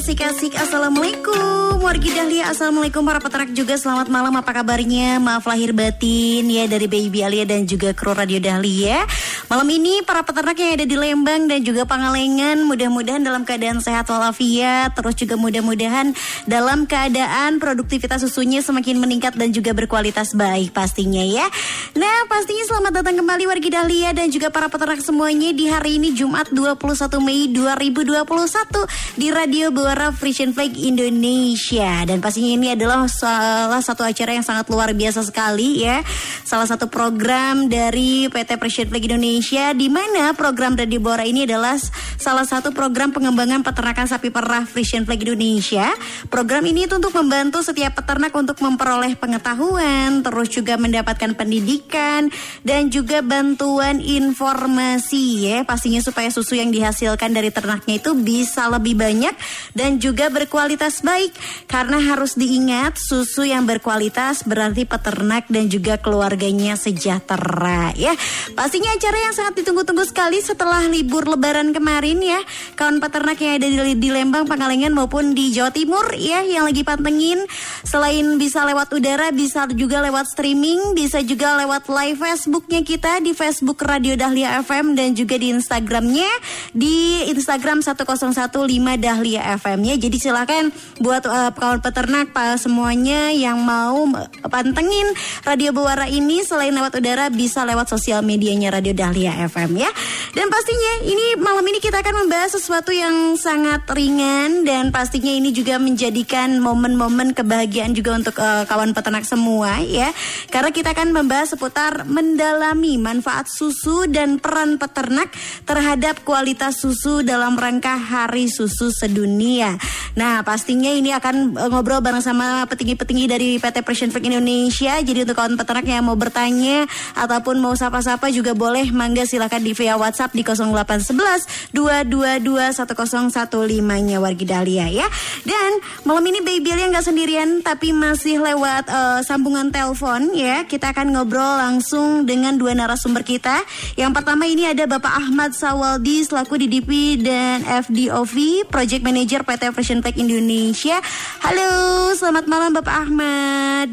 Bandung yang sik-asik Assalamualaikum. Wargi Dahlia Assalamualaikum. Para peternak juga Selamat malam. Apa kabarnya? Maaf lahir batin ya dari Baby Alia dan juga kru Radio Dahlia Malam ini para peternak yang ada di Lembang dan juga Pangalengan Mudah-mudahan dalam keadaan sehat walafiat. Terus juga mudah-mudahan dalam keadaan produktivitas susunya semakin meningkat dan juga berkualitas baik pastinya ya. Nah pastinya selamat datang kembali Wargi Dahlia dan juga para peternak semuanya Di hari ini Jumat 21 Mei 2021 di Radio Buara Frisian Flag Indonesia. Dan pastinya ini adalah salah satu acara yang sangat luar biasa sekali ya. Salah satu program dari PT Frisian Flag Indonesia di mana program Radio Buara ini adalah salah satu program pengembangan peternakan sapi perah Frisian Flag Indonesia program ini itu untuk membantu setiap peternak untuk memperoleh pengetahuan terus juga mendapatkan pendidikan dan juga bantuan informasi ya pastinya supaya susu yang dihasilkan dari ternaknya itu bisa lebih banyak dan juga berkualitas baik karena harus diingat susu yang berkualitas berarti peternak dan juga keluarganya sejahtera ya. Pastinya acara yang sangat ditunggu-tunggu sekali setelah libur lebaran kemarin ya. Kawan peternak yang ada di, di Lembang, Pangalengan maupun di Jawa Timur ya yang lagi pantengin selain bisa lewat udara bisa juga lewat streaming, bisa juga lewat live Facebooknya kita di Facebook Radio Dahlia FM dan juga di Instagramnya di Instagram 101 101.5 Dahlia FM ya. Jadi silakan buat uh, kawan peternak pak semuanya yang mau pantengin Radio Buara ini selain lewat udara bisa lewat sosial medianya Radio Dahlia FM ya. Dan pastinya ini malam ini kita akan membahas sesuatu yang sangat ringan dan pastinya ini juga menjadikan momen-momen kebahagiaan juga untuk uh, kawan peternak semua ya. Karena kita akan membahas seputar mendalami manfaat susu dan peran peternak terhadap kualitas susu dalam rangka Hari Susu Sedunia. Nah, pastinya ini akan eh, ngobrol bareng sama petinggi-petinggi dari PT Flag Indonesia. Jadi untuk kawan peternak yang mau bertanya ataupun mau sapa-sapa juga boleh mangga silakan di via WhatsApp di 0811 222 1015-nya Wargi Dahlia ya. Dan malam ini Baby Alia nggak sendirian tapi masih lewat uh, sambungan telepon ya. Kita akan ngobrol langsung dengan dua narasumber kita. Yang pertama ini ada Bapak Ahmad Sawaldi selaku DDP dan FDOV Project Manager PT Fashion Tech Indonesia. Halo, selamat malam Bapak Ahmad.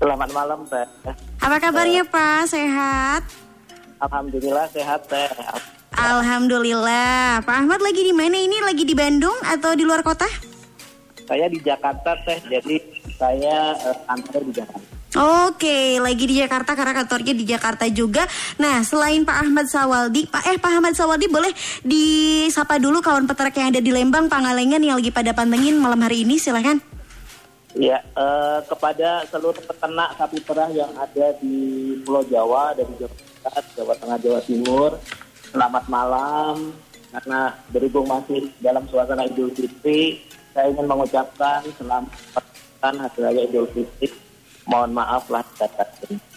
Selamat malam, Pak. Apa kabarnya, Pak? Sehat? Alhamdulillah sehat, Teh. Alhamdulillah. Pak Ahmad lagi di mana ini? Lagi di Bandung atau di luar kota? Saya di Jakarta, Teh. Jadi saya uh, kantor di Jakarta. Oke, lagi di Jakarta karena kantornya di Jakarta juga. Nah, selain Pak Ahmad Sawaldi, Pak eh Pak Ahmad Sawaldi boleh disapa dulu kawan peternak yang ada di Lembang, Pangalengan yang lagi pada pantengin malam hari ini, silahkan. Ya, eh, kepada seluruh peternak sapi perah yang ada di Pulau Jawa, dari Jawa Barat, Jawa Tengah, Jawa Timur, selamat malam. Karena berhubung masih dalam suasana Idul Fitri, saya ingin mengucapkan selamat hari raya Idul Fitri mohon maaf lah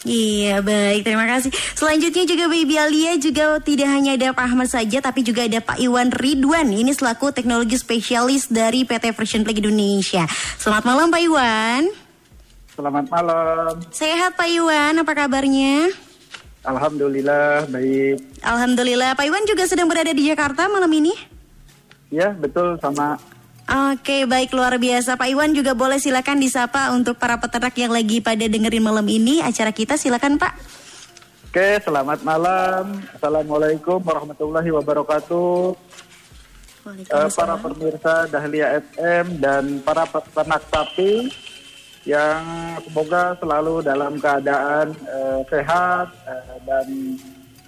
Iya baik. Terima kasih. Selanjutnya juga Baby Alia juga tidak hanya ada Pak Ahmad saja Tapi juga ada Pak Iwan Ridwan. Ini selaku teknologi spesialis dari PT Fashion Flag Indonesia. Selamat malam Pak Iwan. Selamat malam. Sehat Pak Iwan. Apa kabarnya? Alhamdulillah baik. Alhamdulillah. Pak Iwan juga sedang berada di Jakarta malam ini? Ya betul sama Oke, baik luar biasa. Pak Iwan juga boleh silakan disapa untuk para peternak yang lagi pada dengerin malam ini acara kita. Silakan, Pak. Oke, selamat malam. Assalamualaikum warahmatullahi wabarakatuh. Uh, para pemirsa Dahlia FM dan para peternak sapi yang semoga selalu dalam keadaan uh, sehat uh, dan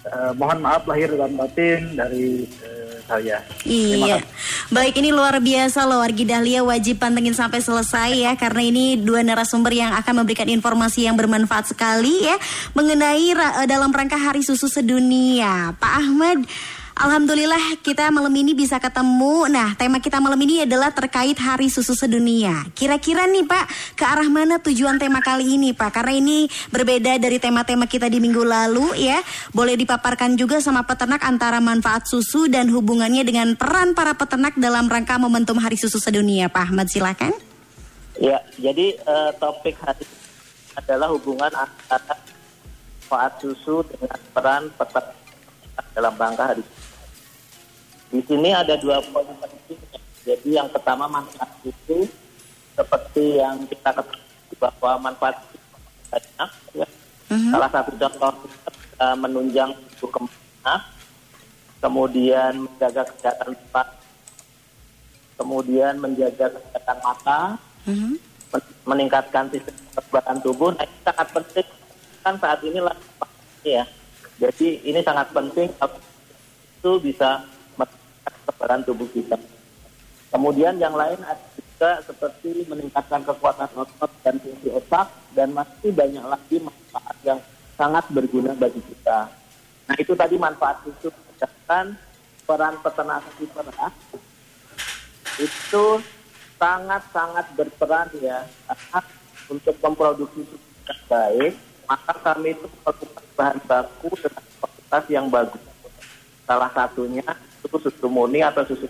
uh, mohon maaf lahir dan batin dari uh, saya. Iya. Baik ini luar biasa loh Wargi Dahlia wajib pantengin sampai selesai ya karena ini dua narasumber yang akan memberikan informasi yang bermanfaat sekali ya mengenai uh, dalam rangka Hari Susu Sedunia. Pak Ahmad Alhamdulillah kita malam ini bisa ketemu. Nah, tema kita malam ini adalah terkait Hari Susu Sedunia. Kira-kira nih Pak, ke arah mana tujuan tema kali ini Pak? Karena ini berbeda dari tema-tema kita di minggu lalu ya. Boleh dipaparkan juga sama peternak antara manfaat susu dan hubungannya dengan peran para peternak dalam rangka momentum Hari Susu Sedunia. Pak Ahmad silakan. Ya, jadi uh, topik hari adalah hubungan antara manfaat susu dengan peran peternak dalam rangka hari susu. Di sini ada dua poin penting. Jadi yang pertama manfaat susu seperti yang kita ketahui bahwa manfaat banyak. Ya. Uh-huh. Salah satu contoh uh, menunjang tubuh kembang, kemudian menjaga kesehatan tempat, kemudian menjaga kesehatan mata, mm-hmm. meningkatkan sistem kekebalan tubuh. Nah ini sangat penting kan saat ini lah ya. Jadi ini sangat penting itu bisa kekebalan tubuh kita. Kemudian yang lain juga seperti meningkatkan kekuatan otot dan fungsi otak dan masih banyak lagi manfaat yang sangat berguna bagi kita. Nah itu tadi manfaat itu berdasarkan peran peternak perah itu sangat-sangat berperan ya untuk memproduksi susu baik maka kami itu melakukan bahan baku dengan kualitas yang bagus salah satunya itu susu murni atau susu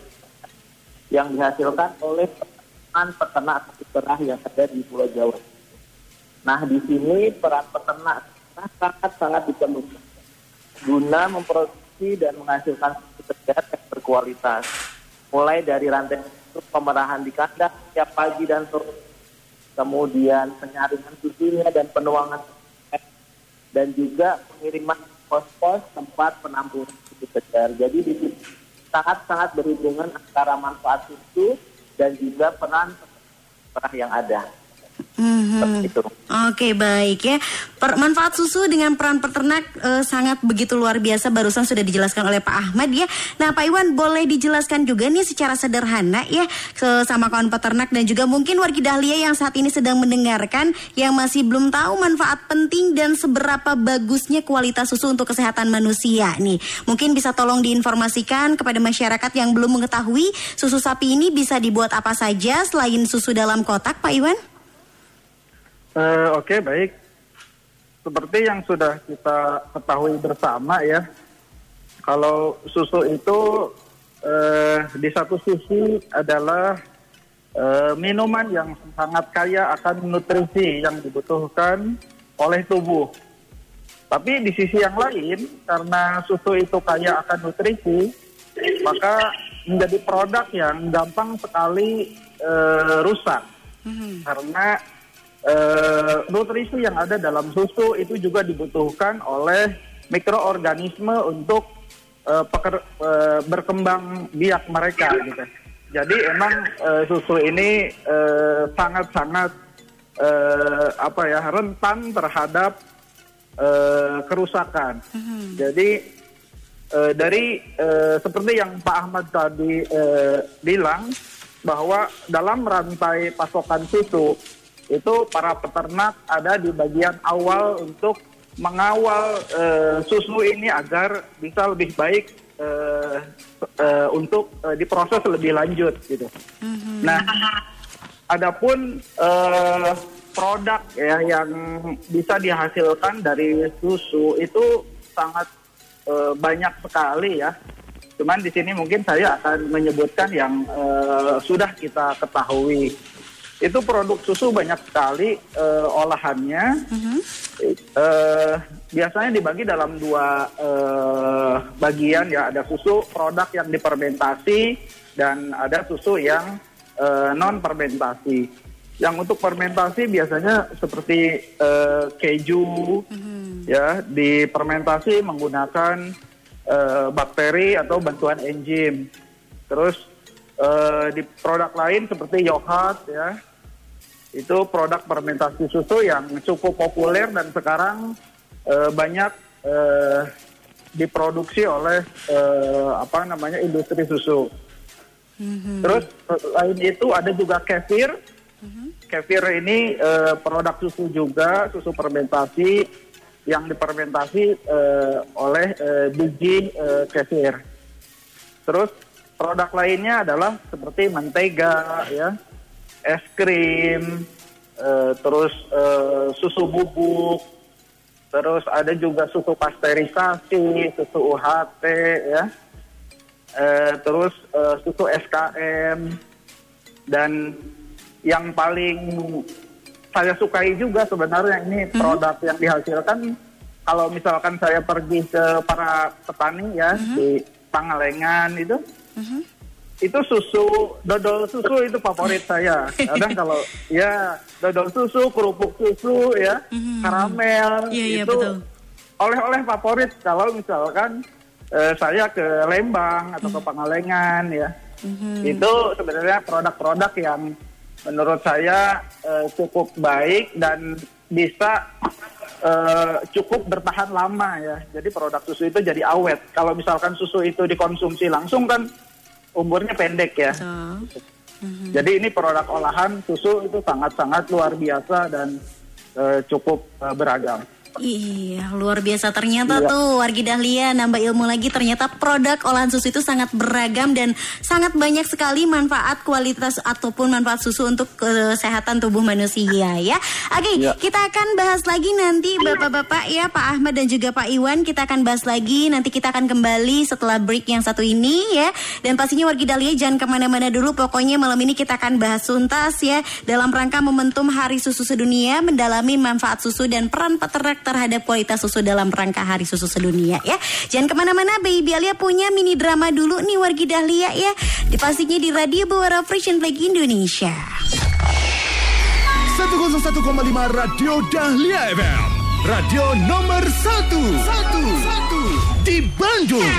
yang dihasilkan oleh peternak peternak sapi perah yang ada di Pulau Jawa. Nah di sini peran peternak sangat-sangat diperlukan guna memproduksi dan menghasilkan susu segar yang berkualitas mulai dari rantai pemerahan di kandang setiap pagi dan sore, kemudian penyaringan susunya dan penuangan dan juga pengiriman pos-pos tempat penampungan susu segar. Jadi di sini sangat-sangat berhubungan antara manfaat susu dan juga peran yang ada. Mm-hmm. Oke baik ya. Per, manfaat susu dengan peran peternak e, sangat begitu luar biasa. Barusan sudah dijelaskan oleh Pak Ahmad ya. Nah Pak Iwan boleh dijelaskan juga nih secara sederhana ya ke, sama kawan peternak dan juga mungkin wargi Dahlia yang saat ini sedang mendengarkan yang masih belum tahu manfaat penting dan seberapa bagusnya kualitas susu untuk kesehatan manusia nih. Mungkin bisa tolong diinformasikan kepada masyarakat yang belum mengetahui susu sapi ini bisa dibuat apa saja selain susu dalam kotak Pak Iwan? Uh, Oke, okay, baik. Seperti yang sudah kita ketahui bersama ya, kalau susu itu uh, di satu sisi adalah uh, minuman yang sangat kaya akan nutrisi yang dibutuhkan oleh tubuh. Tapi di sisi yang lain, karena susu itu kaya akan nutrisi, maka menjadi produk yang gampang sekali uh, rusak. Hmm. Karena uh, nutrisi yang ada dalam susu itu juga dibutuhkan oleh mikroorganisme untuk uh, peker, uh, berkembang biak mereka gitu. Jadi emang uh, susu ini sangat-sangat uh, apa ya rentan terhadap uh, kerusakan. Mm-hmm. Jadi uh, dari uh, seperti yang Pak Ahmad tadi uh, bilang bahwa dalam rantai pasokan susu itu para peternak ada di bagian awal untuk mengawal uh, susu ini agar bisa lebih baik uh, uh, untuk uh, diproses lebih lanjut gitu. Mm-hmm. Nah, adapun uh, produk ya yang bisa dihasilkan dari susu itu sangat uh, banyak sekali ya. Cuman di sini mungkin saya akan menyebutkan yang uh, sudah kita ketahui itu produk susu banyak sekali uh, olahannya. Uh-huh. Uh, biasanya dibagi dalam dua uh, bagian ya, ada susu produk yang dipermentasi dan ada susu yang uh, non fermentasi. Yang untuk fermentasi biasanya seperti uh, keju, uh-huh. ya dipermentasi menggunakan uh, bakteri atau bantuan enzim. Terus uh, di produk lain seperti yogurt ya itu produk fermentasi susu yang cukup populer dan sekarang uh, banyak uh, diproduksi oleh uh, apa namanya industri susu. Mm-hmm. Terus lain itu ada juga kefir. Mm-hmm. Kefir ini uh, produk susu juga, susu fermentasi yang difermentasi uh, oleh uh, biji uh, kefir. Terus produk lainnya adalah seperti mentega, ya, es krim, uh, terus uh, susu bubuk, terus ada juga susu pasteurisasi, susu UHT, ya, uh, terus uh, susu SKM, dan yang paling saya sukai juga sebenarnya ini hmm. produk yang dihasilkan kalau misalkan saya pergi ke para petani ya hmm. di Pangalengan itu hmm. Itu susu dodol susu itu favorit saya kadang kalau ya dodol susu kerupuk susu ya hmm. karamel yeah, yeah, itu oleh-oleh favorit kalau misalkan eh, saya ke Lembang atau hmm. ke Pangalengan ya hmm. itu sebenarnya produk-produk yang menurut saya uh, cukup baik dan bisa uh, cukup bertahan lama ya. Jadi produk susu itu jadi awet. Kalau misalkan susu itu dikonsumsi langsung kan umurnya pendek ya. Uh. -huh. Jadi ini produk olahan susu itu sangat-sangat luar biasa dan uh, cukup uh, beragam. Iya, luar biasa ternyata iya. tuh Wargi Dahlia nambah ilmu lagi ternyata produk olahan susu itu sangat beragam dan sangat banyak sekali manfaat kualitas ataupun manfaat susu untuk kesehatan tubuh manusia ya. Oke, iya. kita akan bahas lagi nanti Bapak-bapak ya Pak Ahmad dan juga Pak Iwan kita akan bahas lagi nanti kita akan kembali setelah break yang satu ini ya. Dan pastinya Wargi Dahlia jangan ke mana-mana dulu pokoknya malam ini kita akan bahas tuntas ya dalam rangka momentum Hari Susu Sedunia mendalami manfaat susu dan peran peternak terhadap kualitas susu dalam rangka Hari Susu Sedunia ya. Jangan ke mana-mana, Baby Alia punya mini drama dulu nih wargi Dahlia ya. Dipastinya di Radio Bawara Fresh Flag Indonesia. 101,5 Radio Dahlia FM. Radio nomor 1 1 1 di Bandung.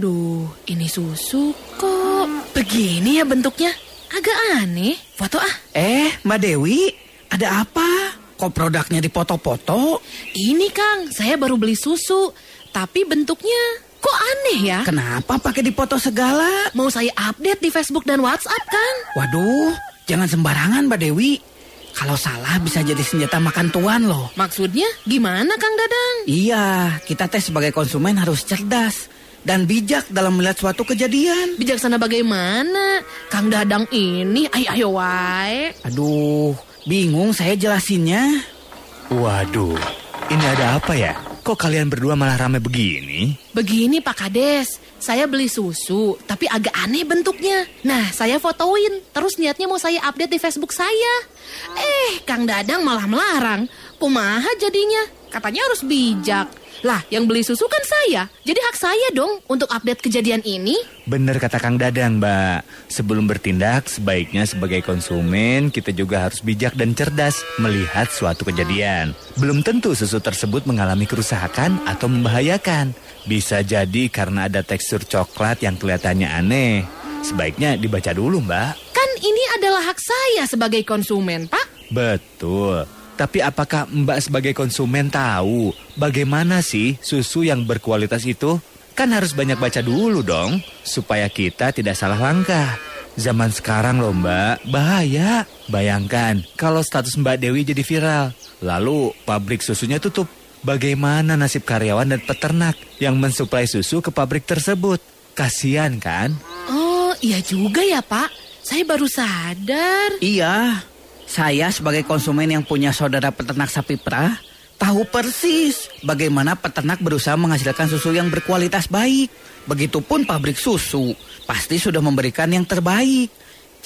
Duh, ini susu kok begini ya bentuknya? Agak aneh. Foto ah. Eh, Mbak Dewi, ada apa? Kok produknya dipoto-foto? Ini Kang, saya baru beli susu. Tapi bentuknya kok aneh ya? Kenapa pakai dipoto segala? Mau saya update di Facebook dan WhatsApp kan? Waduh, jangan sembarangan Mbak Dewi. Kalau salah bisa jadi senjata makan tuan loh. Maksudnya gimana Kang Dadang? Iya, kita tes sebagai konsumen harus cerdas dan bijak dalam melihat suatu kejadian. Bijaksana bagaimana? Kang Dadang ini, ayo ayo wae. Aduh, bingung saya jelasinnya. Waduh, ini ada apa ya? Kok kalian berdua malah rame begini? Begini Pak Kades, saya beli susu, tapi agak aneh bentuknya. Nah, saya fotoin, terus niatnya mau saya update di Facebook saya. Eh, Kang Dadang malah melarang. Kumaha jadinya? Katanya harus bijak. Lah, yang beli susu kan saya. Jadi hak saya dong untuk update kejadian ini. Bener kata Kang Dadang, Mbak. Sebelum bertindak, sebaiknya sebagai konsumen kita juga harus bijak dan cerdas melihat suatu kejadian. Belum tentu susu tersebut mengalami kerusakan atau membahayakan. Bisa jadi karena ada tekstur coklat yang kelihatannya aneh. Sebaiknya dibaca dulu, Mbak. Kan ini adalah hak saya sebagai konsumen, Pak. Betul. Tapi apakah Mbak sebagai konsumen tahu bagaimana sih susu yang berkualitas itu? Kan harus banyak baca dulu dong, supaya kita tidak salah langkah. Zaman sekarang loh mbak, bahaya. Bayangkan kalau status Mbak Dewi jadi viral, lalu pabrik susunya tutup. Bagaimana nasib karyawan dan peternak yang mensuplai susu ke pabrik tersebut? Kasian kan? Oh, iya juga ya pak. Saya baru sadar. Iya, saya sebagai konsumen yang punya saudara peternak sapi perah, tahu persis bagaimana peternak berusaha menghasilkan susu yang berkualitas baik. Begitupun pabrik susu, pasti sudah memberikan yang terbaik.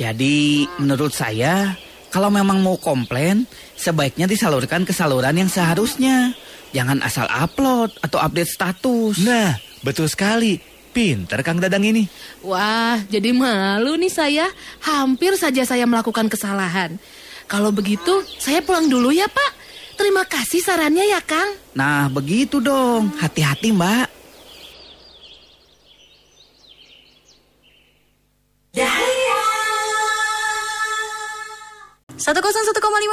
Jadi, menurut saya, kalau memang mau komplain, sebaiknya disalurkan ke saluran yang seharusnya. Jangan asal upload atau update status. Nah, betul sekali. Pinter Kang Dadang ini. Wah, jadi malu nih saya. Hampir saja saya melakukan kesalahan. Kalau begitu, saya pulang dulu ya, Pak. Terima kasih sarannya ya, Kang. Nah, begitu dong. Hati-hati, Mbak. 101,5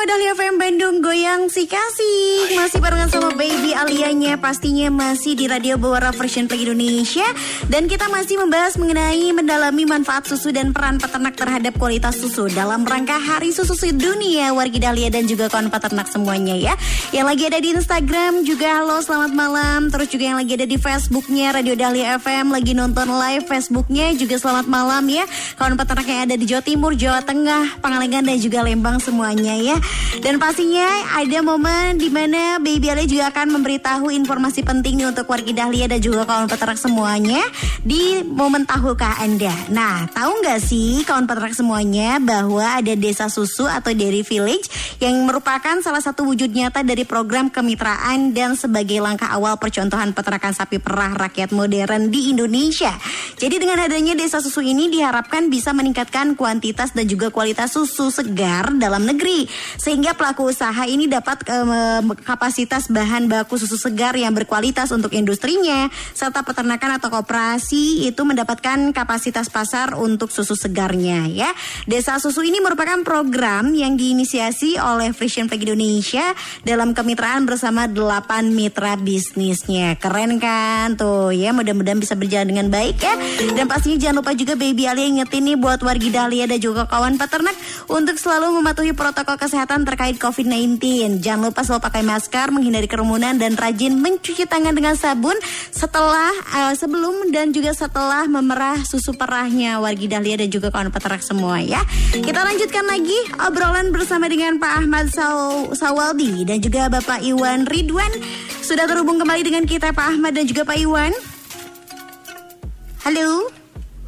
Dahlia FM Bandung Goyang si kasih. Masih barengan sama baby alianya Pastinya masih di Radio Bawara Version Play Indonesia. Dan kita masih membahas mengenai Mendalami manfaat susu dan peran peternak terhadap kualitas susu Dalam rangka Hari Susu Dunia. Wargi Dahlia dan juga kawan peternak semuanya ya. Yang lagi ada di Instagram juga halo selamat malam. Terus juga yang lagi ada di Facebooknya Radio Dahlia FM Lagi nonton live Facebooknya juga selamat malam ya. Kawan peternak yang ada di Jawa Timur, Jawa Tengah, Pangalengan dan juga Lembang semuanya ya. Dan pastinya ada momen di mana Baby Ale juga akan memberitahu informasi penting nih untuk warga Dahlia dan juga kawan peternak semuanya di momen tahukah Anda. Nah, tahu nggak sih kawan peternak semuanya bahwa ada desa susu atau dairy village yang merupakan salah satu wujud nyata dari program kemitraan dan sebagai langkah awal percontohan peternakan sapi perah rakyat modern di Indonesia. Jadi dengan adanya desa susu ini diharapkan bisa meningkatkan kuantitas dan juga kualitas susu segar dalam negeri sehingga pelaku usaha ini dapat uh, kapasitas bahan baku susu segar yang berkualitas untuk industrinya serta peternakan atau koperasi itu mendapatkan kapasitas pasar untuk susu segarnya ya. Desa susu ini merupakan program yang diinisiasi oleh Frisian Flag Indonesia dalam kemitraan bersama delapan mitra bisnisnya. Keren kan tuh ya mudah-mudahan bisa berjalan dengan baik ya. Dan pastinya jangan lupa juga Baby Ali ingetin nih buat wargi Dahlia dan juga kawan peternak untuk selalu mematuhi protokol kesehatan terkait COVID-19. Jangan lupa selalu pakai masker, menghindari kerumunan dan rajin mencuci tangan dengan sabun setelah uh, sebelum dan juga setelah memerah susu perahnya wargi Dahlia dan juga kawan peternak semua ya. Kita lanjutkan lagi obrolan bersama dengan Pak Ahmad Saw Sawaldi dan juga Bapak Iwan Ridwan. Sudah terhubung kembali dengan kita Pak Ahmad dan juga Pak Iwan. Halo.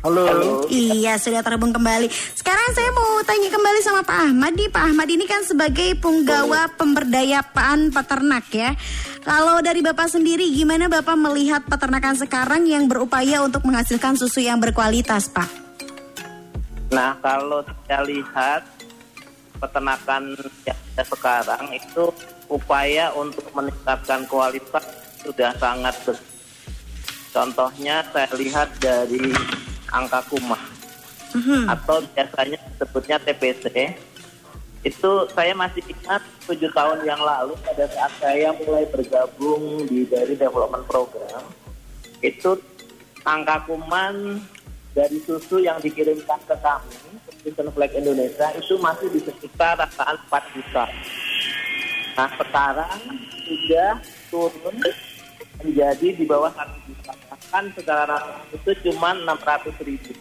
Halo. Halo. Iya, sudah terhubung kembali. Sekarang saya mau tanya kembali sama Pak Ahmad nih. Pak Ahmad ini kan sebagai penggawa pemberdayaan peternak ya. Kalau dari Bapak sendiri, gimana Bapak melihat peternakan sekarang yang berupaya untuk menghasilkan susu yang berkualitas, Pak? Nah, kalau saya lihat peternakan yang ada sekarang itu upaya untuk meningkatkan kualitas sudah sangat besar. Contohnya saya lihat dari angka kumah mm-hmm. atau biasanya sebutnya TPC itu saya masih ingat tujuh tahun yang lalu pada saat saya mulai bergabung di dari development program itu angka kuman dari susu yang dikirimkan ke kami Kristen Flag Indonesia itu masih di sekitar rasaan 4 juta. Nah sekarang sudah turun menjadi di bawah satu juta bahkan secara itu cuma 600 ribu.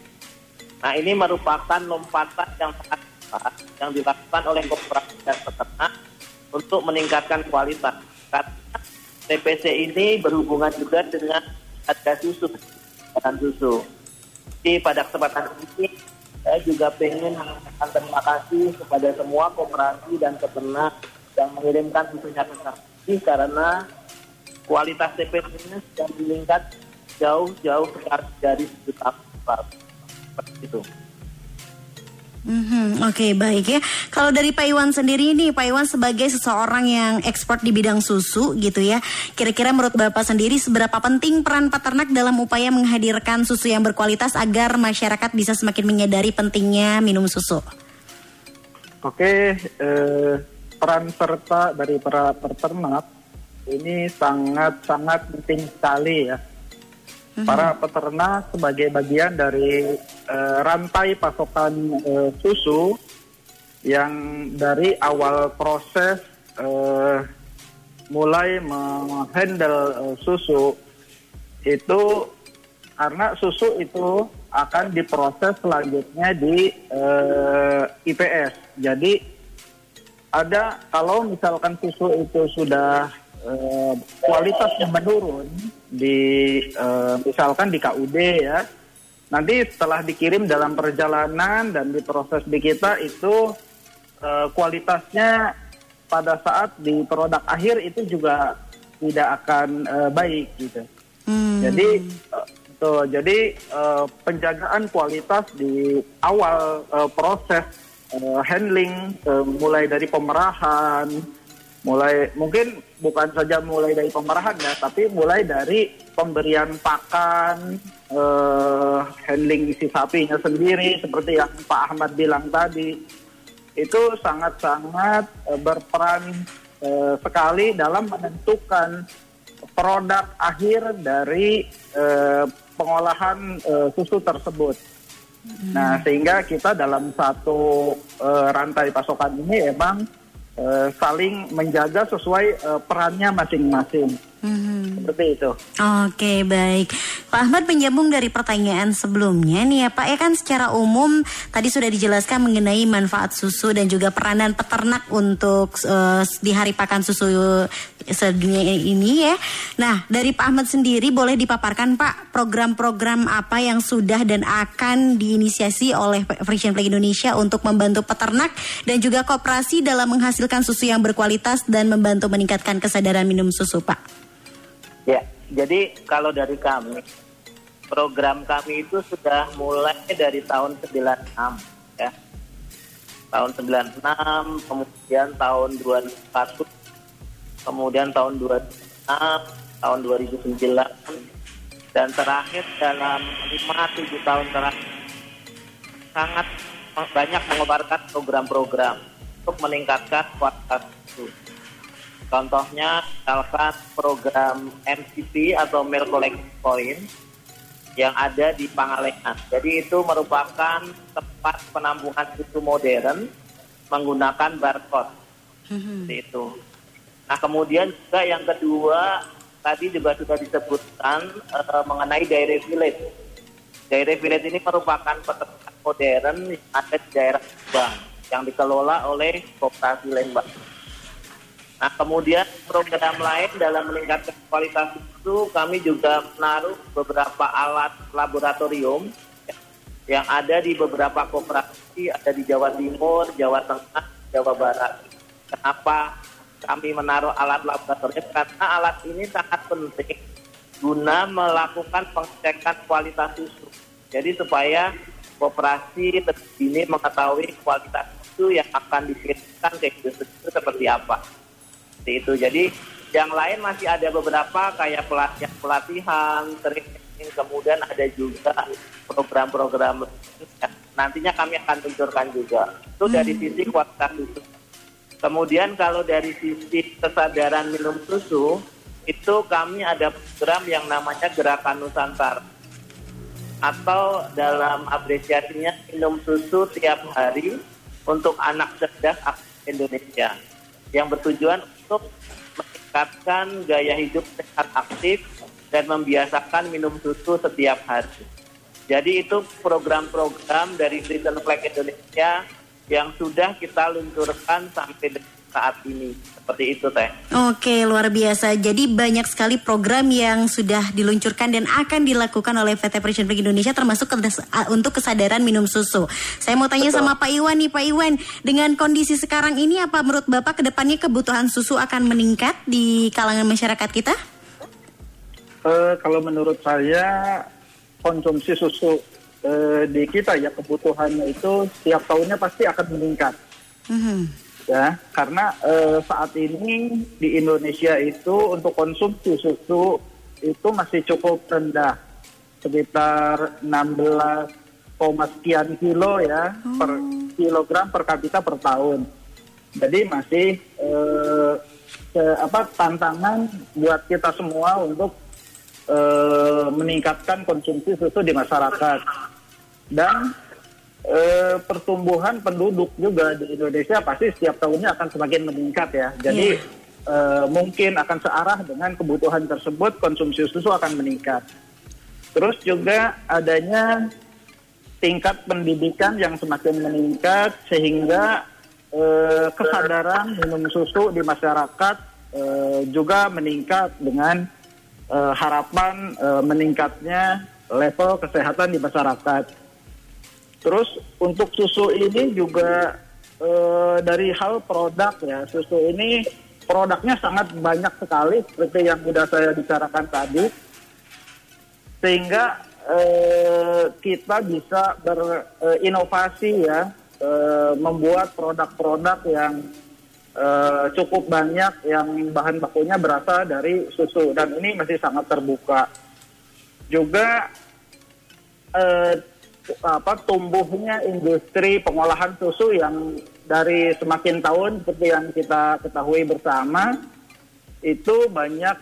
Nah ini merupakan lompatan yang sangat besar yang dilakukan oleh koperasi dan peternak untuk meningkatkan kualitas. Karena TPC ini berhubungan juga dengan harga susu, dan susu. Jadi pada kesempatan ini saya juga ingin mengucapkan terima kasih kepada semua koperasi dan peternak yang mengirimkan susunya ke kami karena kualitas ini sudah meningkat jauh-jauh dari juta seperti itu. Mm-hmm, Oke okay, baik ya. Kalau dari Pak Iwan sendiri ini, Pak Iwan sebagai seseorang yang ekspor di bidang susu gitu ya, kira-kira menurut Bapak sendiri seberapa penting peran peternak dalam upaya menghadirkan susu yang berkualitas agar masyarakat bisa semakin menyadari pentingnya minum susu? Oke, eh, peran serta dari para peternak ini sangat-sangat penting sekali ya hmm Para peternak sebagai bagian dari uh, rantai pasokan uh, susu yang dari awal proses uh, mulai menghandle uh, susu itu karena susu itu akan diproses selanjutnya di uh, IPS. Jadi ada kalau misalkan susu itu sudah uh, kualitasnya menurun di uh, misalkan di KUD ya. Nanti setelah dikirim dalam perjalanan dan diproses di kita itu uh, kualitasnya pada saat di produk akhir itu juga tidak akan uh, baik gitu. Hmm. jadi uh, tuh jadi uh, penjagaan kualitas di awal uh, proses uh, handling uh, mulai dari pemerahan mulai mungkin bukan saja mulai dari pemerahan ya, tapi mulai dari pemberian pakan, uh, handling isi sapinya sendiri seperti yang Pak Ahmad bilang tadi. itu sangat-sangat uh, berperan uh, sekali dalam menentukan produk akhir dari uh, pengolahan uh, susu tersebut. Hmm. Nah, sehingga kita dalam satu uh, rantai pasokan ini emang uh, saling menjaga sesuai uh, perannya masing-masing. Hmm. Seperti itu. Oke, baik. Pak Ahmad menyambung dari pertanyaan sebelumnya nih ya Pak, ya kan secara umum tadi sudah dijelaskan mengenai manfaat susu dan juga peranan peternak untuk uh, di hari pakan susu sedunia ini ya. Nah, dari Pak Ahmad sendiri boleh dipaparkan Pak program-program apa yang sudah dan akan diinisiasi oleh Frisian Flag Indonesia untuk membantu peternak dan juga kooperasi dalam menghasilkan susu yang berkualitas dan membantu meningkatkan kesadaran minum susu Pak. Ya, jadi kalau dari kami, program kami itu sudah mulai dari tahun 96 ya. Tahun 96, kemudian tahun 2001, kemudian tahun 2006, tahun 2009, dan terakhir dalam 5-7 tahun terakhir sangat banyak mengeluarkan program-program untuk meningkatkan kualitas itu. Contohnya misalkan program MCP atau Milk Collection Point yang ada di Pangalengan. Jadi itu merupakan tempat penampungan susu modern menggunakan barcode. Mm-hmm. itu. Nah kemudian juga yang kedua tadi juga sudah disebutkan uh, mengenai Dairy Village. Dairy Village ini merupakan peternakan modern yang ada di daerah Lembang yang dikelola oleh Koperasi Lembang. Nah, kemudian program lain dalam meningkatkan kualitas itu kami juga menaruh beberapa alat laboratorium yang ada di beberapa koperasi, ada di Jawa Timur, Jawa Tengah, Jawa Barat. Kenapa kami menaruh alat laboratorium? Karena alat ini sangat penting guna melakukan pengecekan kualitas susu. Jadi supaya koperasi ini mengetahui kualitas susu yang akan dikirimkan ke industri itu seperti apa. Seperti itu. Jadi yang lain masih ada beberapa kayak pelatihan pelatihan, training, kemudian ada juga program-program nantinya kami akan luncurkan juga. Itu dari hmm. sisi kualitas susu. Kemudian kalau dari sisi kesadaran minum susu, itu kami ada program yang namanya Gerakan Nusantara. Atau dalam apresiasinya minum susu tiap hari untuk anak cerdas Indonesia. Yang bertujuan untuk meningkatkan gaya hidup sehat aktif dan membiasakan minum susu setiap hari. Jadi itu program-program dari Freedom Flag Indonesia yang sudah kita luncurkan sampai saat ini. Seperti itu, Teh. Oke, luar biasa. Jadi banyak sekali program yang sudah diluncurkan dan akan dilakukan oleh PT Presiden Flag Indonesia termasuk untuk kesadaran minum susu. Saya mau tanya Betul. sama Pak Iwan nih, Pak Iwan. Dengan kondisi sekarang ini apa menurut Bapak ke depannya kebutuhan susu akan meningkat di kalangan masyarakat kita? Uh, kalau menurut saya konsumsi susu uh, di kita ya kebutuhannya itu setiap tahunnya pasti akan meningkat. Mm -hmm ya karena eh, saat ini di Indonesia itu untuk konsumsi susu itu masih cukup rendah. Sekitar 16 sekian kilo ya hmm. per kilogram per kapita per tahun. Jadi masih eh, ke, apa tantangan buat kita semua untuk eh, meningkatkan konsumsi susu di masyarakat. Dan eh, pertumbuhan penduduk juga di Indonesia pasti setiap tahunnya akan semakin meningkat ya. Jadi yeah. eh, mungkin akan searah dengan kebutuhan tersebut konsumsi susu akan meningkat. Terus juga adanya tingkat pendidikan yang semakin meningkat sehingga eh, kesadaran minum susu di masyarakat eh, juga meningkat dengan eh, harapan eh, meningkatnya level kesehatan di masyarakat. Terus untuk susu ini juga e, dari hal produk ya, susu ini produknya sangat banyak sekali seperti yang sudah saya bicarakan tadi. Sehingga e, kita bisa berinovasi ya, e, membuat produk-produk yang e, cukup banyak yang bahan bakunya berasal dari susu dan ini masih sangat terbuka. Juga apa tumbuhnya industri pengolahan susu yang dari semakin tahun seperti yang kita ketahui bersama itu banyak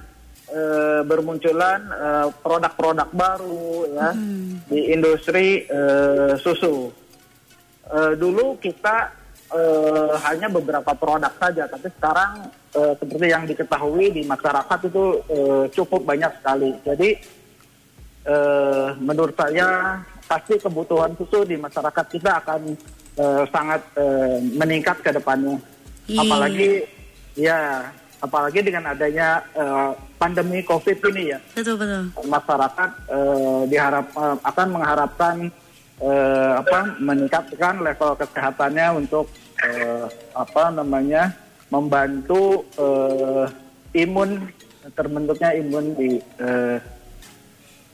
eh, bermunculan eh, produk-produk baru ya di industri eh, susu. Eh, dulu kita eh, hanya beberapa produk saja, tapi sekarang eh, seperti yang diketahui di masyarakat itu eh, cukup banyak sekali. Jadi eh, menurut saya pasti kebutuhan susu di masyarakat kita akan eh, sangat eh, meningkat ke depannya. Iya. Apalagi ya, apalagi dengan adanya eh, pandemi Covid ini ya, Betul betul. masyarakat eh, diharap eh, akan mengharapkan eh, apa meningkatkan level kesehatannya untuk eh, apa namanya membantu eh, imun terbentuknya imun di eh,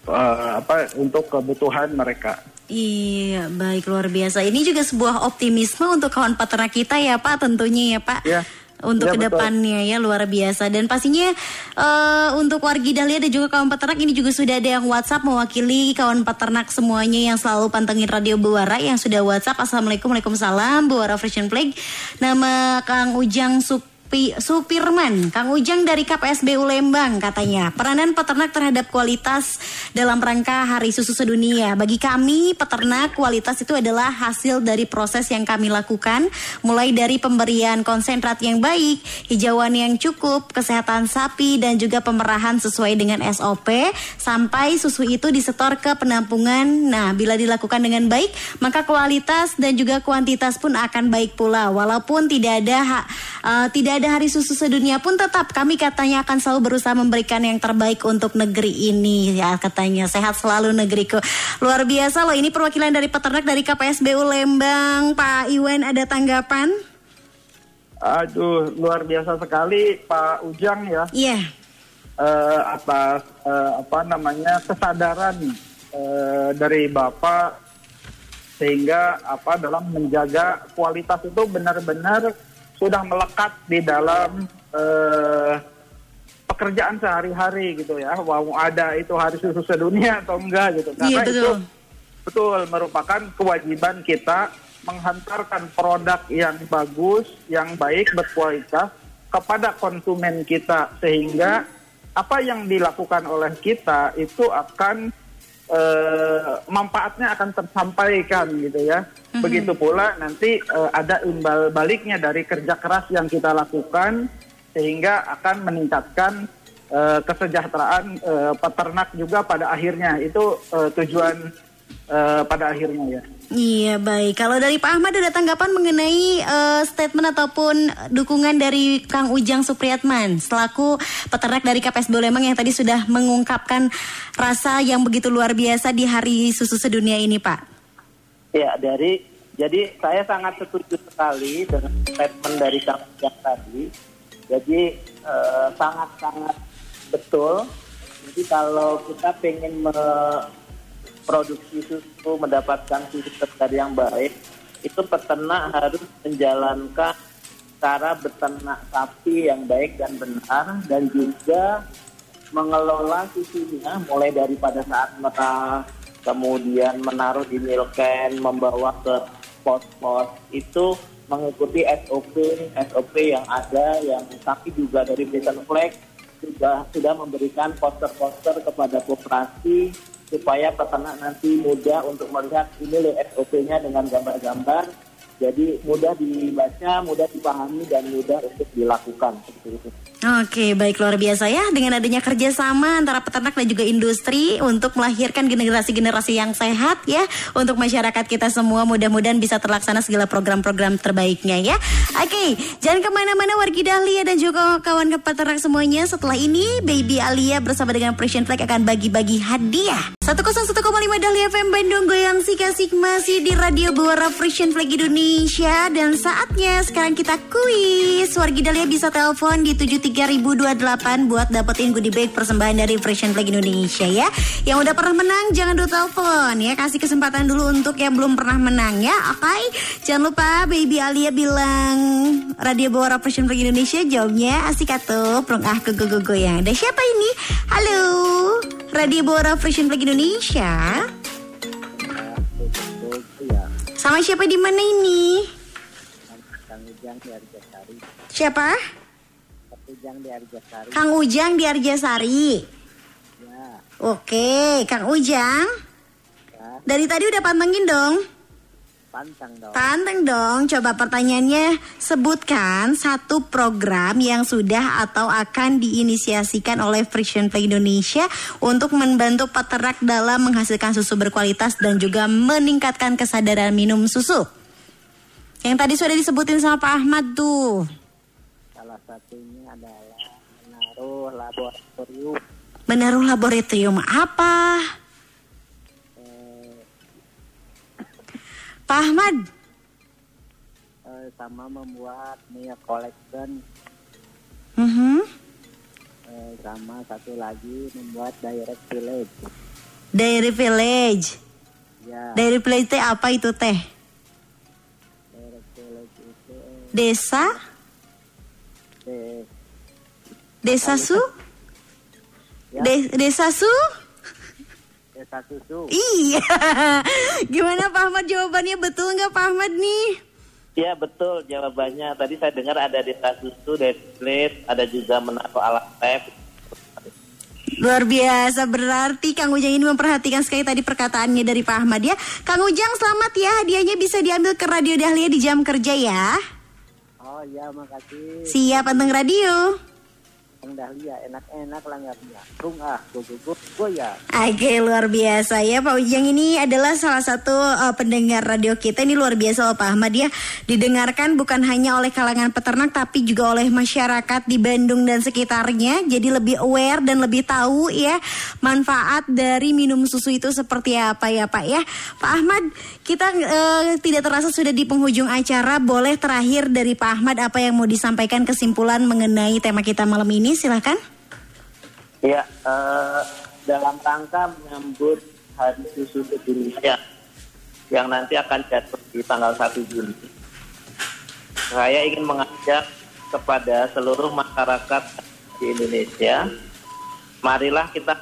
eh, apa untuk kebutuhan mereka. Iya, baik luar biasa. Ini juga sebuah optimisme untuk kawan peternak kita ya Pak, tentunya ya Pak. Iya. Untuk betul. ke depannya ya luar biasa dan pastinya eh, untuk wargi Dahlia dan juga kawan peternak ini juga sudah ada yang WhatsApp mewakili kawan peternak semuanya yang selalu pantengin Radio Buara yang sudah WhatsApp Assalamualaikum Waalaikumsalam Buara Fresh and Flag nama Kang Ujang Supi, Supirman. Kang Ujang dari KPSBU Lembang katanya. Peranan peternak terhadap kualitas dalam rangka Hari Susu Sedunia. Bagi kami peternak kualitas itu adalah hasil dari proses yang kami lakukan mulai dari pemberian konsentrat yang baik hijauan yang cukup kesehatan sapi dan juga pemerahan sesuai dengan SOP sampai susu itu disetor ke penampungan. Nah bila dilakukan dengan baik maka kualitas dan juga kuantitas pun akan baik pula. Walaupun tidak ada ha- eh, tidak ada hari susu sedunia pun tetap. Kami katanya akan selalu berusaha memberikan yang terbaik untuk negeri ini. Ya katanya sehat selalu negeriku. Luar biasa loh ini perwakilan dari peternak dari KPSBU Lembang. Pak Iwan ada tanggapan? Aduh, luar biasa sekali Pak Ujang ya. iya. Eh, atas eh, apa namanya kesadaran eh, dari Bapak sehingga apa dalam menjaga kualitas itu benar-benar sudah melekat di dalam eh, pekerjaan sehari-hari gitu ya. Mau ada itu hari susu sedunia atau enggak gitu. Iya, itu betul. betul merupakan kewajiban kita menghantarkan produk yang bagus, yang baik, berkualitas kepada konsumen kita sehingga apa yang dilakukan oleh kita itu akan eh, manfaatnya akan tersampaikan gitu ya. Begitu pula nanti eh, ada imbal baliknya dari kerja keras yang kita lakukan sehingga akan meningkatkan eh, kesejahteraan eh, peternak juga pada akhirnya itu eh, tujuan eh, pada akhirnya ya. Iya baik. Kalau dari Pak Ahmad ada tanggapan mengenai eh, statement ataupun dukungan dari Kang Ujang Supriyatman selaku peternak dari KPS Lembang yang tadi sudah mengungkapkan rasa yang begitu luar biasa di Hari Susu Sedunia ini, Pak. Ya, dari jadi saya sangat setuju sekali dengan statement dari Kang Ujang tadi. Jadi eh, sangat-sangat betul. Jadi kalau kita pengen memproduksi susu, mendapatkan susu segar yang baik, itu peternak harus menjalankan cara beternak sapi yang baik dan benar dan juga mengelola susunya mulai daripada saat merah kemudian menaruh di milk can, membawa ke pos-pos. Itu mengikuti SOP SOP yang ada yang tapi juga dari Britain Flag juga sudah memberikan poster-poster kepada koperasi supaya peternak nanti mudah untuk melihat ini loh SOP-nya dengan gambar-gambar jadi mudah dibaca, mudah dipahami dan mudah untuk dilakukan. Oke, baik luar biasa ya dengan adanya kerjasama antara peternak dan juga industri untuk melahirkan generasi-generasi yang sehat ya untuk masyarakat kita semua. Mudah-mudahan bisa terlaksana segala program-program terbaiknya ya. Oke, jangan ke mana-mana wargi Dahlia dan juga kawan peternak semuanya. Setelah ini, Baby Alia bersama dengan Precision Flag akan bagi-bagi hadiah. 101,5 Dahlia FM Bandung goyang sik-asik masih di Radio Buara Frisian Flag Indonesia dan saatnya sekarang kita kuis. Wargi Dahlia bisa telepon di 73028 buat dapetin goodie bag persembahan dari Frisian Flag Indonesia ya. Yang udah pernah menang jangan dulu telepon ya. Kasih kesempatan dulu untuk yang belum pernah menang ya. Oke. Jangan lupa Baby Alia bilang Radio Buara Frisian Flag Indonesia jawabnya asik atuh prong ah go go go goyang. Ada siapa ini? Halo. Radio Buara Frisian Flag Indonesia. Sama siapa di mana ini? Ujang di Arjasari. Siapa? Kang Ujang di Arjasari. Kang Ujang di Arjasari. Ya, Oke, Kang Ujang. ya, Dari tadi udah pantengin dong. Pantang dong. Dong. Coba pertanyaannya sebutkan satu program yang sudah atau akan diinisiasikan oleh Friction Play Indonesia untuk membantu peternak dalam menghasilkan susu berkualitas dan juga meningkatkan kesadaran minum susu. Yang tadi sudah disebutin sama Pak Ahmad tuh. Salah satunya adalah menaruh laboratorium Menaruh laboratorium apa? Pak Ahmad, eh, sama membuat milk collection Mhm. eh, sama satu lagi membuat direct village. Dairy Village. Ya, Dairy Village teh apa itu teh? direct village itu eh, Desa? de- Desa Su? Ya. De- desa Su? Desa susu. Iya. Gimana Pak Ahmad jawabannya betul nggak Pak Ahmad nih? Iya betul jawabannya. Tadi saya dengar ada desa susu, plate, ada juga menaruh alat lab. Luar biasa berarti Kang Ujang ini memperhatikan sekali tadi perkataannya dari Pak Ahmad ya. Kang Ujang selamat ya hadiahnya bisa diambil ke Radio Dahlia di jam kerja ya. Oh iya, makasih. Siap panteng radio. Kang Dahlia enak-enak lah nggak Tung ah, gugup goyang. Oke luar biasa. Ya Pak Ujang ini adalah salah satu uh, pendengar radio kita. Ini luar biasa loh Pak Ahmad ya. Didengarkan bukan hanya oleh kalangan peternak tapi juga oleh masyarakat di Bandung dan sekitarnya. Jadi lebih aware dan lebih tahu ya manfaat dari minum susu itu seperti apa ya Pak ya. Pak Ahmad kita uh, tidak terasa sudah di penghujung acara. Boleh terakhir dari Pak Ahmad apa yang mau disampaikan kesimpulan mengenai tema kita malam ini silahkan Ya, eh, dalam rangka menyambut Hari Susu Indonesia yang nanti akan jatuh di tanggal 1 Juni. Saya ingin mengajak kepada seluruh masyarakat di Indonesia, marilah kita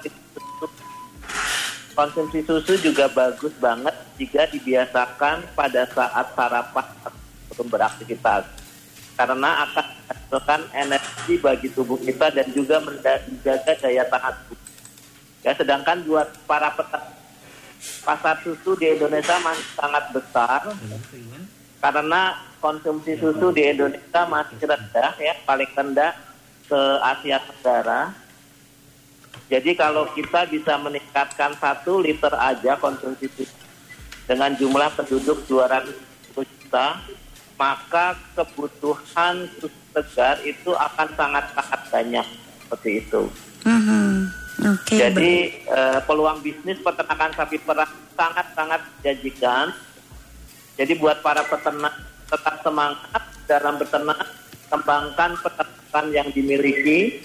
konsumsi susu juga bagus banget jika dibiasakan pada saat sarapan sebelum beraktivitas karena akan menghasilkan energi bagi tubuh kita dan juga menjaga daya tahan tubuh. Ya, sedangkan buat para peternak pasar susu di Indonesia masih sangat besar karena konsumsi susu di Indonesia masih rendah ya paling rendah ke Asia Tenggara. Jadi kalau kita bisa meningkatkan satu liter aja konsumsi susu dengan jumlah penduduk 200 juta, maka kebutuhan susu segar itu akan sangat-sangat banyak seperti itu. Mhm. Oke Jadi eh, peluang bisnis peternakan sapi perah sangat-sangat menjanjikan. Jadi buat para peternak tetap semangat dalam beternak, kembangkan peternakan yang dimiliki.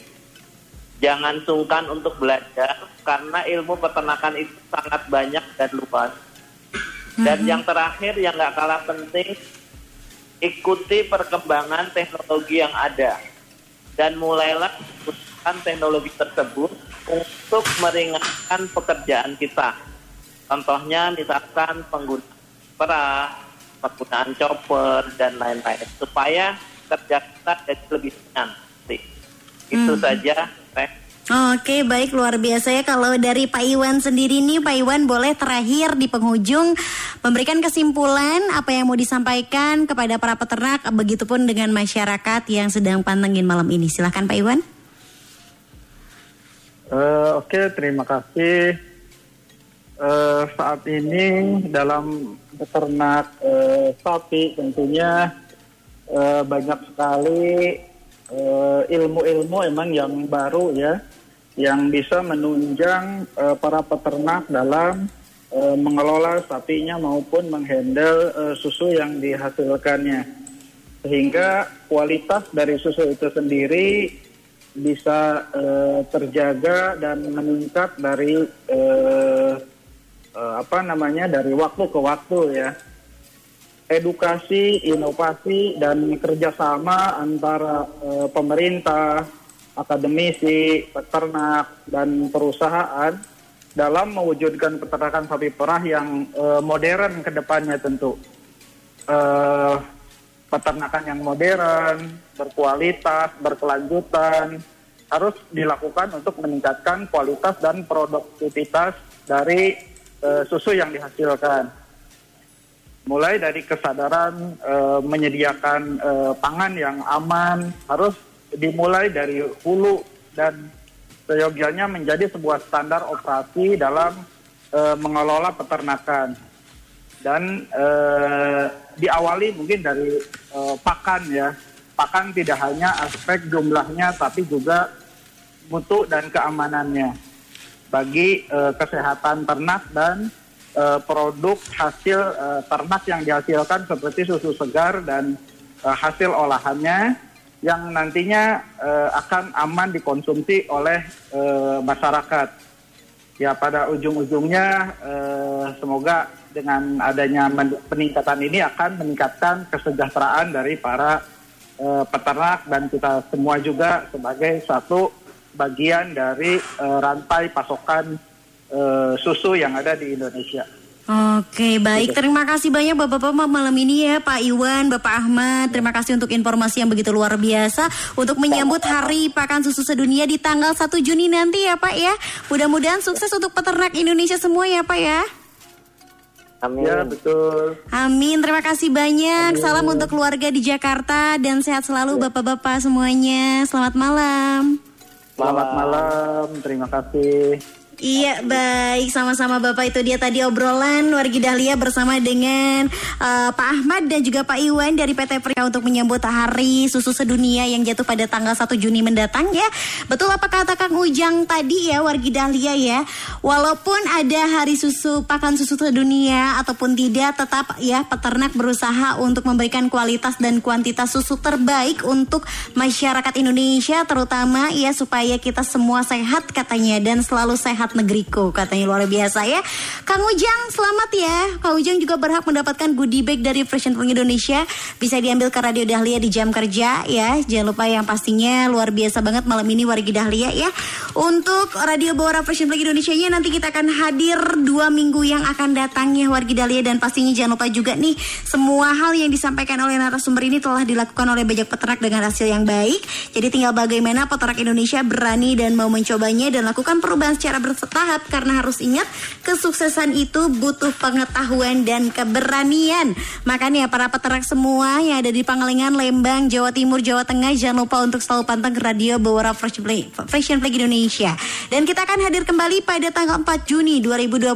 Jangan sungkan untuk belajar karena ilmu peternakan itu sangat banyak dan luas. Dan yang terakhir yang nggak kalah penting, ikuti perkembangan teknologi yang ada dan mulailah menggunakan teknologi tersebut untuk meringankan pekerjaan kita. Contohnya misalkan penggunaan perah, penggunaan chopper dan lain-lain supaya kerja kita jadi lebih ringan. Itu saja. Teh. Oke baik luar biasa ya kalau dari Pak Iwan sendiri nih Pak Iwan boleh terakhir di penghujung memberikan kesimpulan apa yang mau disampaikan kepada para peternak begitupun dengan masyarakat yang sedang pantengin malam ini silahkan Pak Iwan. Eh, Oke, terima kasih. Eh, saat ini dalam beternak eh, sapi tentunya eh, banyak sekali eh, ilmu-ilmu emang yang baru ya, yang bisa menunjang eh, para peternak dalam eh, mengelola sapinya maupun menghandle eh, susu yang dihasilkannya, sehingga kualitas dari susu itu sendiri bisa eh, terjaga dan meningkat dari eh, eh, apa namanya dari waktu ke waktu ya edukasi inovasi dan kerjasama antara eh, pemerintah akademisi peternak dan perusahaan dalam mewujudkan peternakan sapi perah yang eh, modern ke depannya tentu Eh, peternakan yang modern, berkualitas, berkelanjutan harus dilakukan untuk meningkatkan kualitas dan produktivitas dari uh, susu yang dihasilkan. Mulai dari kesadaran uh, menyediakan uh, pangan yang aman harus dimulai dari hulu dan seyogianya menjadi sebuah standar operasi dalam uh, mengelola peternakan. Dan uh, diawali mungkin dari uh, pakan ya. Pakan tidak hanya aspek jumlahnya tapi juga mutu dan keamanannya. Bagi uh, kesehatan ternak dan uh, produk hasil uh, ternak yang dihasilkan seperti susu segar dan uh, hasil olahannya yang nantinya uh, akan aman dikonsumsi oleh uh, masyarakat. Ya pada ujung-ujungnya uh, semoga dengan adanya peningkatan ini akan meningkatkan kesejahteraan dari para uh, peternak dan kita semua juga sebagai satu bagian dari uh, rantai pasokan uh, susu yang ada di Indonesia. Oke, baik. Terima kasih banyak Bapak-bapak malam ini ya, Pak Iwan, Bapak Ahmad. Terima kasih untuk informasi yang begitu luar biasa untuk menyambut Hari Pakan Susu Sedunia di tanggal 1 Juni nanti ya, Pak ya. Mudah-mudahan sukses untuk peternak Indonesia semua ya, Pak ya. Amin. Ya, betul. Amin. Terima kasih banyak. Amin. Salam untuk keluarga di Jakarta dan sehat selalu ya. Bapak-bapak semuanya. Selamat malam. Selamat malam. Terima kasih. Iya baik sama-sama Bapak itu dia tadi obrolan Wargi Dahlia bersama dengan uh, Pak Ahmad dan juga Pak Iwan dari PT Pria untuk menyambut hari susu sedunia yang jatuh pada tanggal 1 Juni mendatang ya. Betul apa kata Kang Ujang tadi ya Wargi Dahlia ya. Walaupun ada hari susu pakan susu sedunia ataupun tidak tetap ya peternak berusaha untuk memberikan kualitas dan kuantitas susu terbaik untuk masyarakat Indonesia terutama ya supaya kita semua sehat katanya dan selalu sehat Sehat Negeriku katanya luar biasa ya. Kang Ujang selamat ya. Kang Ujang juga berhak mendapatkan goodie bag dari Fresh Flag Indonesia. Bisa diambil ke Radio Dahlia di jam kerja ya. Jangan lupa yang pastinya luar biasa banget malam ini Wargi Dahlia ya. Untuk Radio Bawara Fresh Flag Indonesia nya nanti kita akan hadir dua minggu yang akan datang ya Wargi Dahlia dan pastinya jangan lupa juga nih semua hal yang disampaikan oleh narasumber ini telah dilakukan oleh banyak peternak dengan hasil yang baik. Jadi tinggal bagaimana peternak Indonesia berani dan mau mencobanya dan lakukan perubahan secara bersama bertahap karena harus ingat kesuksesan itu butuh pengetahuan dan keberanian. Makanya para peternak semua yang ada di Pangalengan, Lembang, Jawa Timur, Jawa Tengah jangan lupa untuk selalu pantang ke radio Bawara Fashion Flag Indonesia. Dan kita akan hadir kembali pada tanggal 4 Juni 2021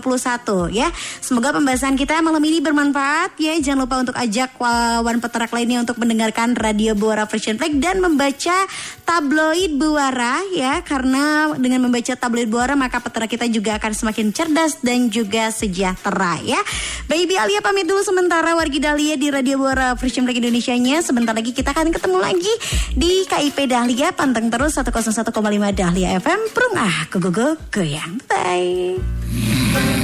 ya. Semoga pembahasan kita malam ini bermanfaat ya. Jangan lupa untuk ajak kawan peternak lainnya untuk mendengarkan radio Bawara Fashion Flag dan membaca tabloid Buara ya karena dengan membaca tabloid Buara maka kita juga akan semakin cerdas dan juga sejahtera ya. Baby Alia pamit dulu sementara Wargi Dahlia di Radio Buara Freedom Flag Indonesia nya. Sebentar lagi kita akan ketemu lagi di KIP Dahlia. Panteng terus 101,5 Dahlia FM. Prung ah, go go go goyang. Bye.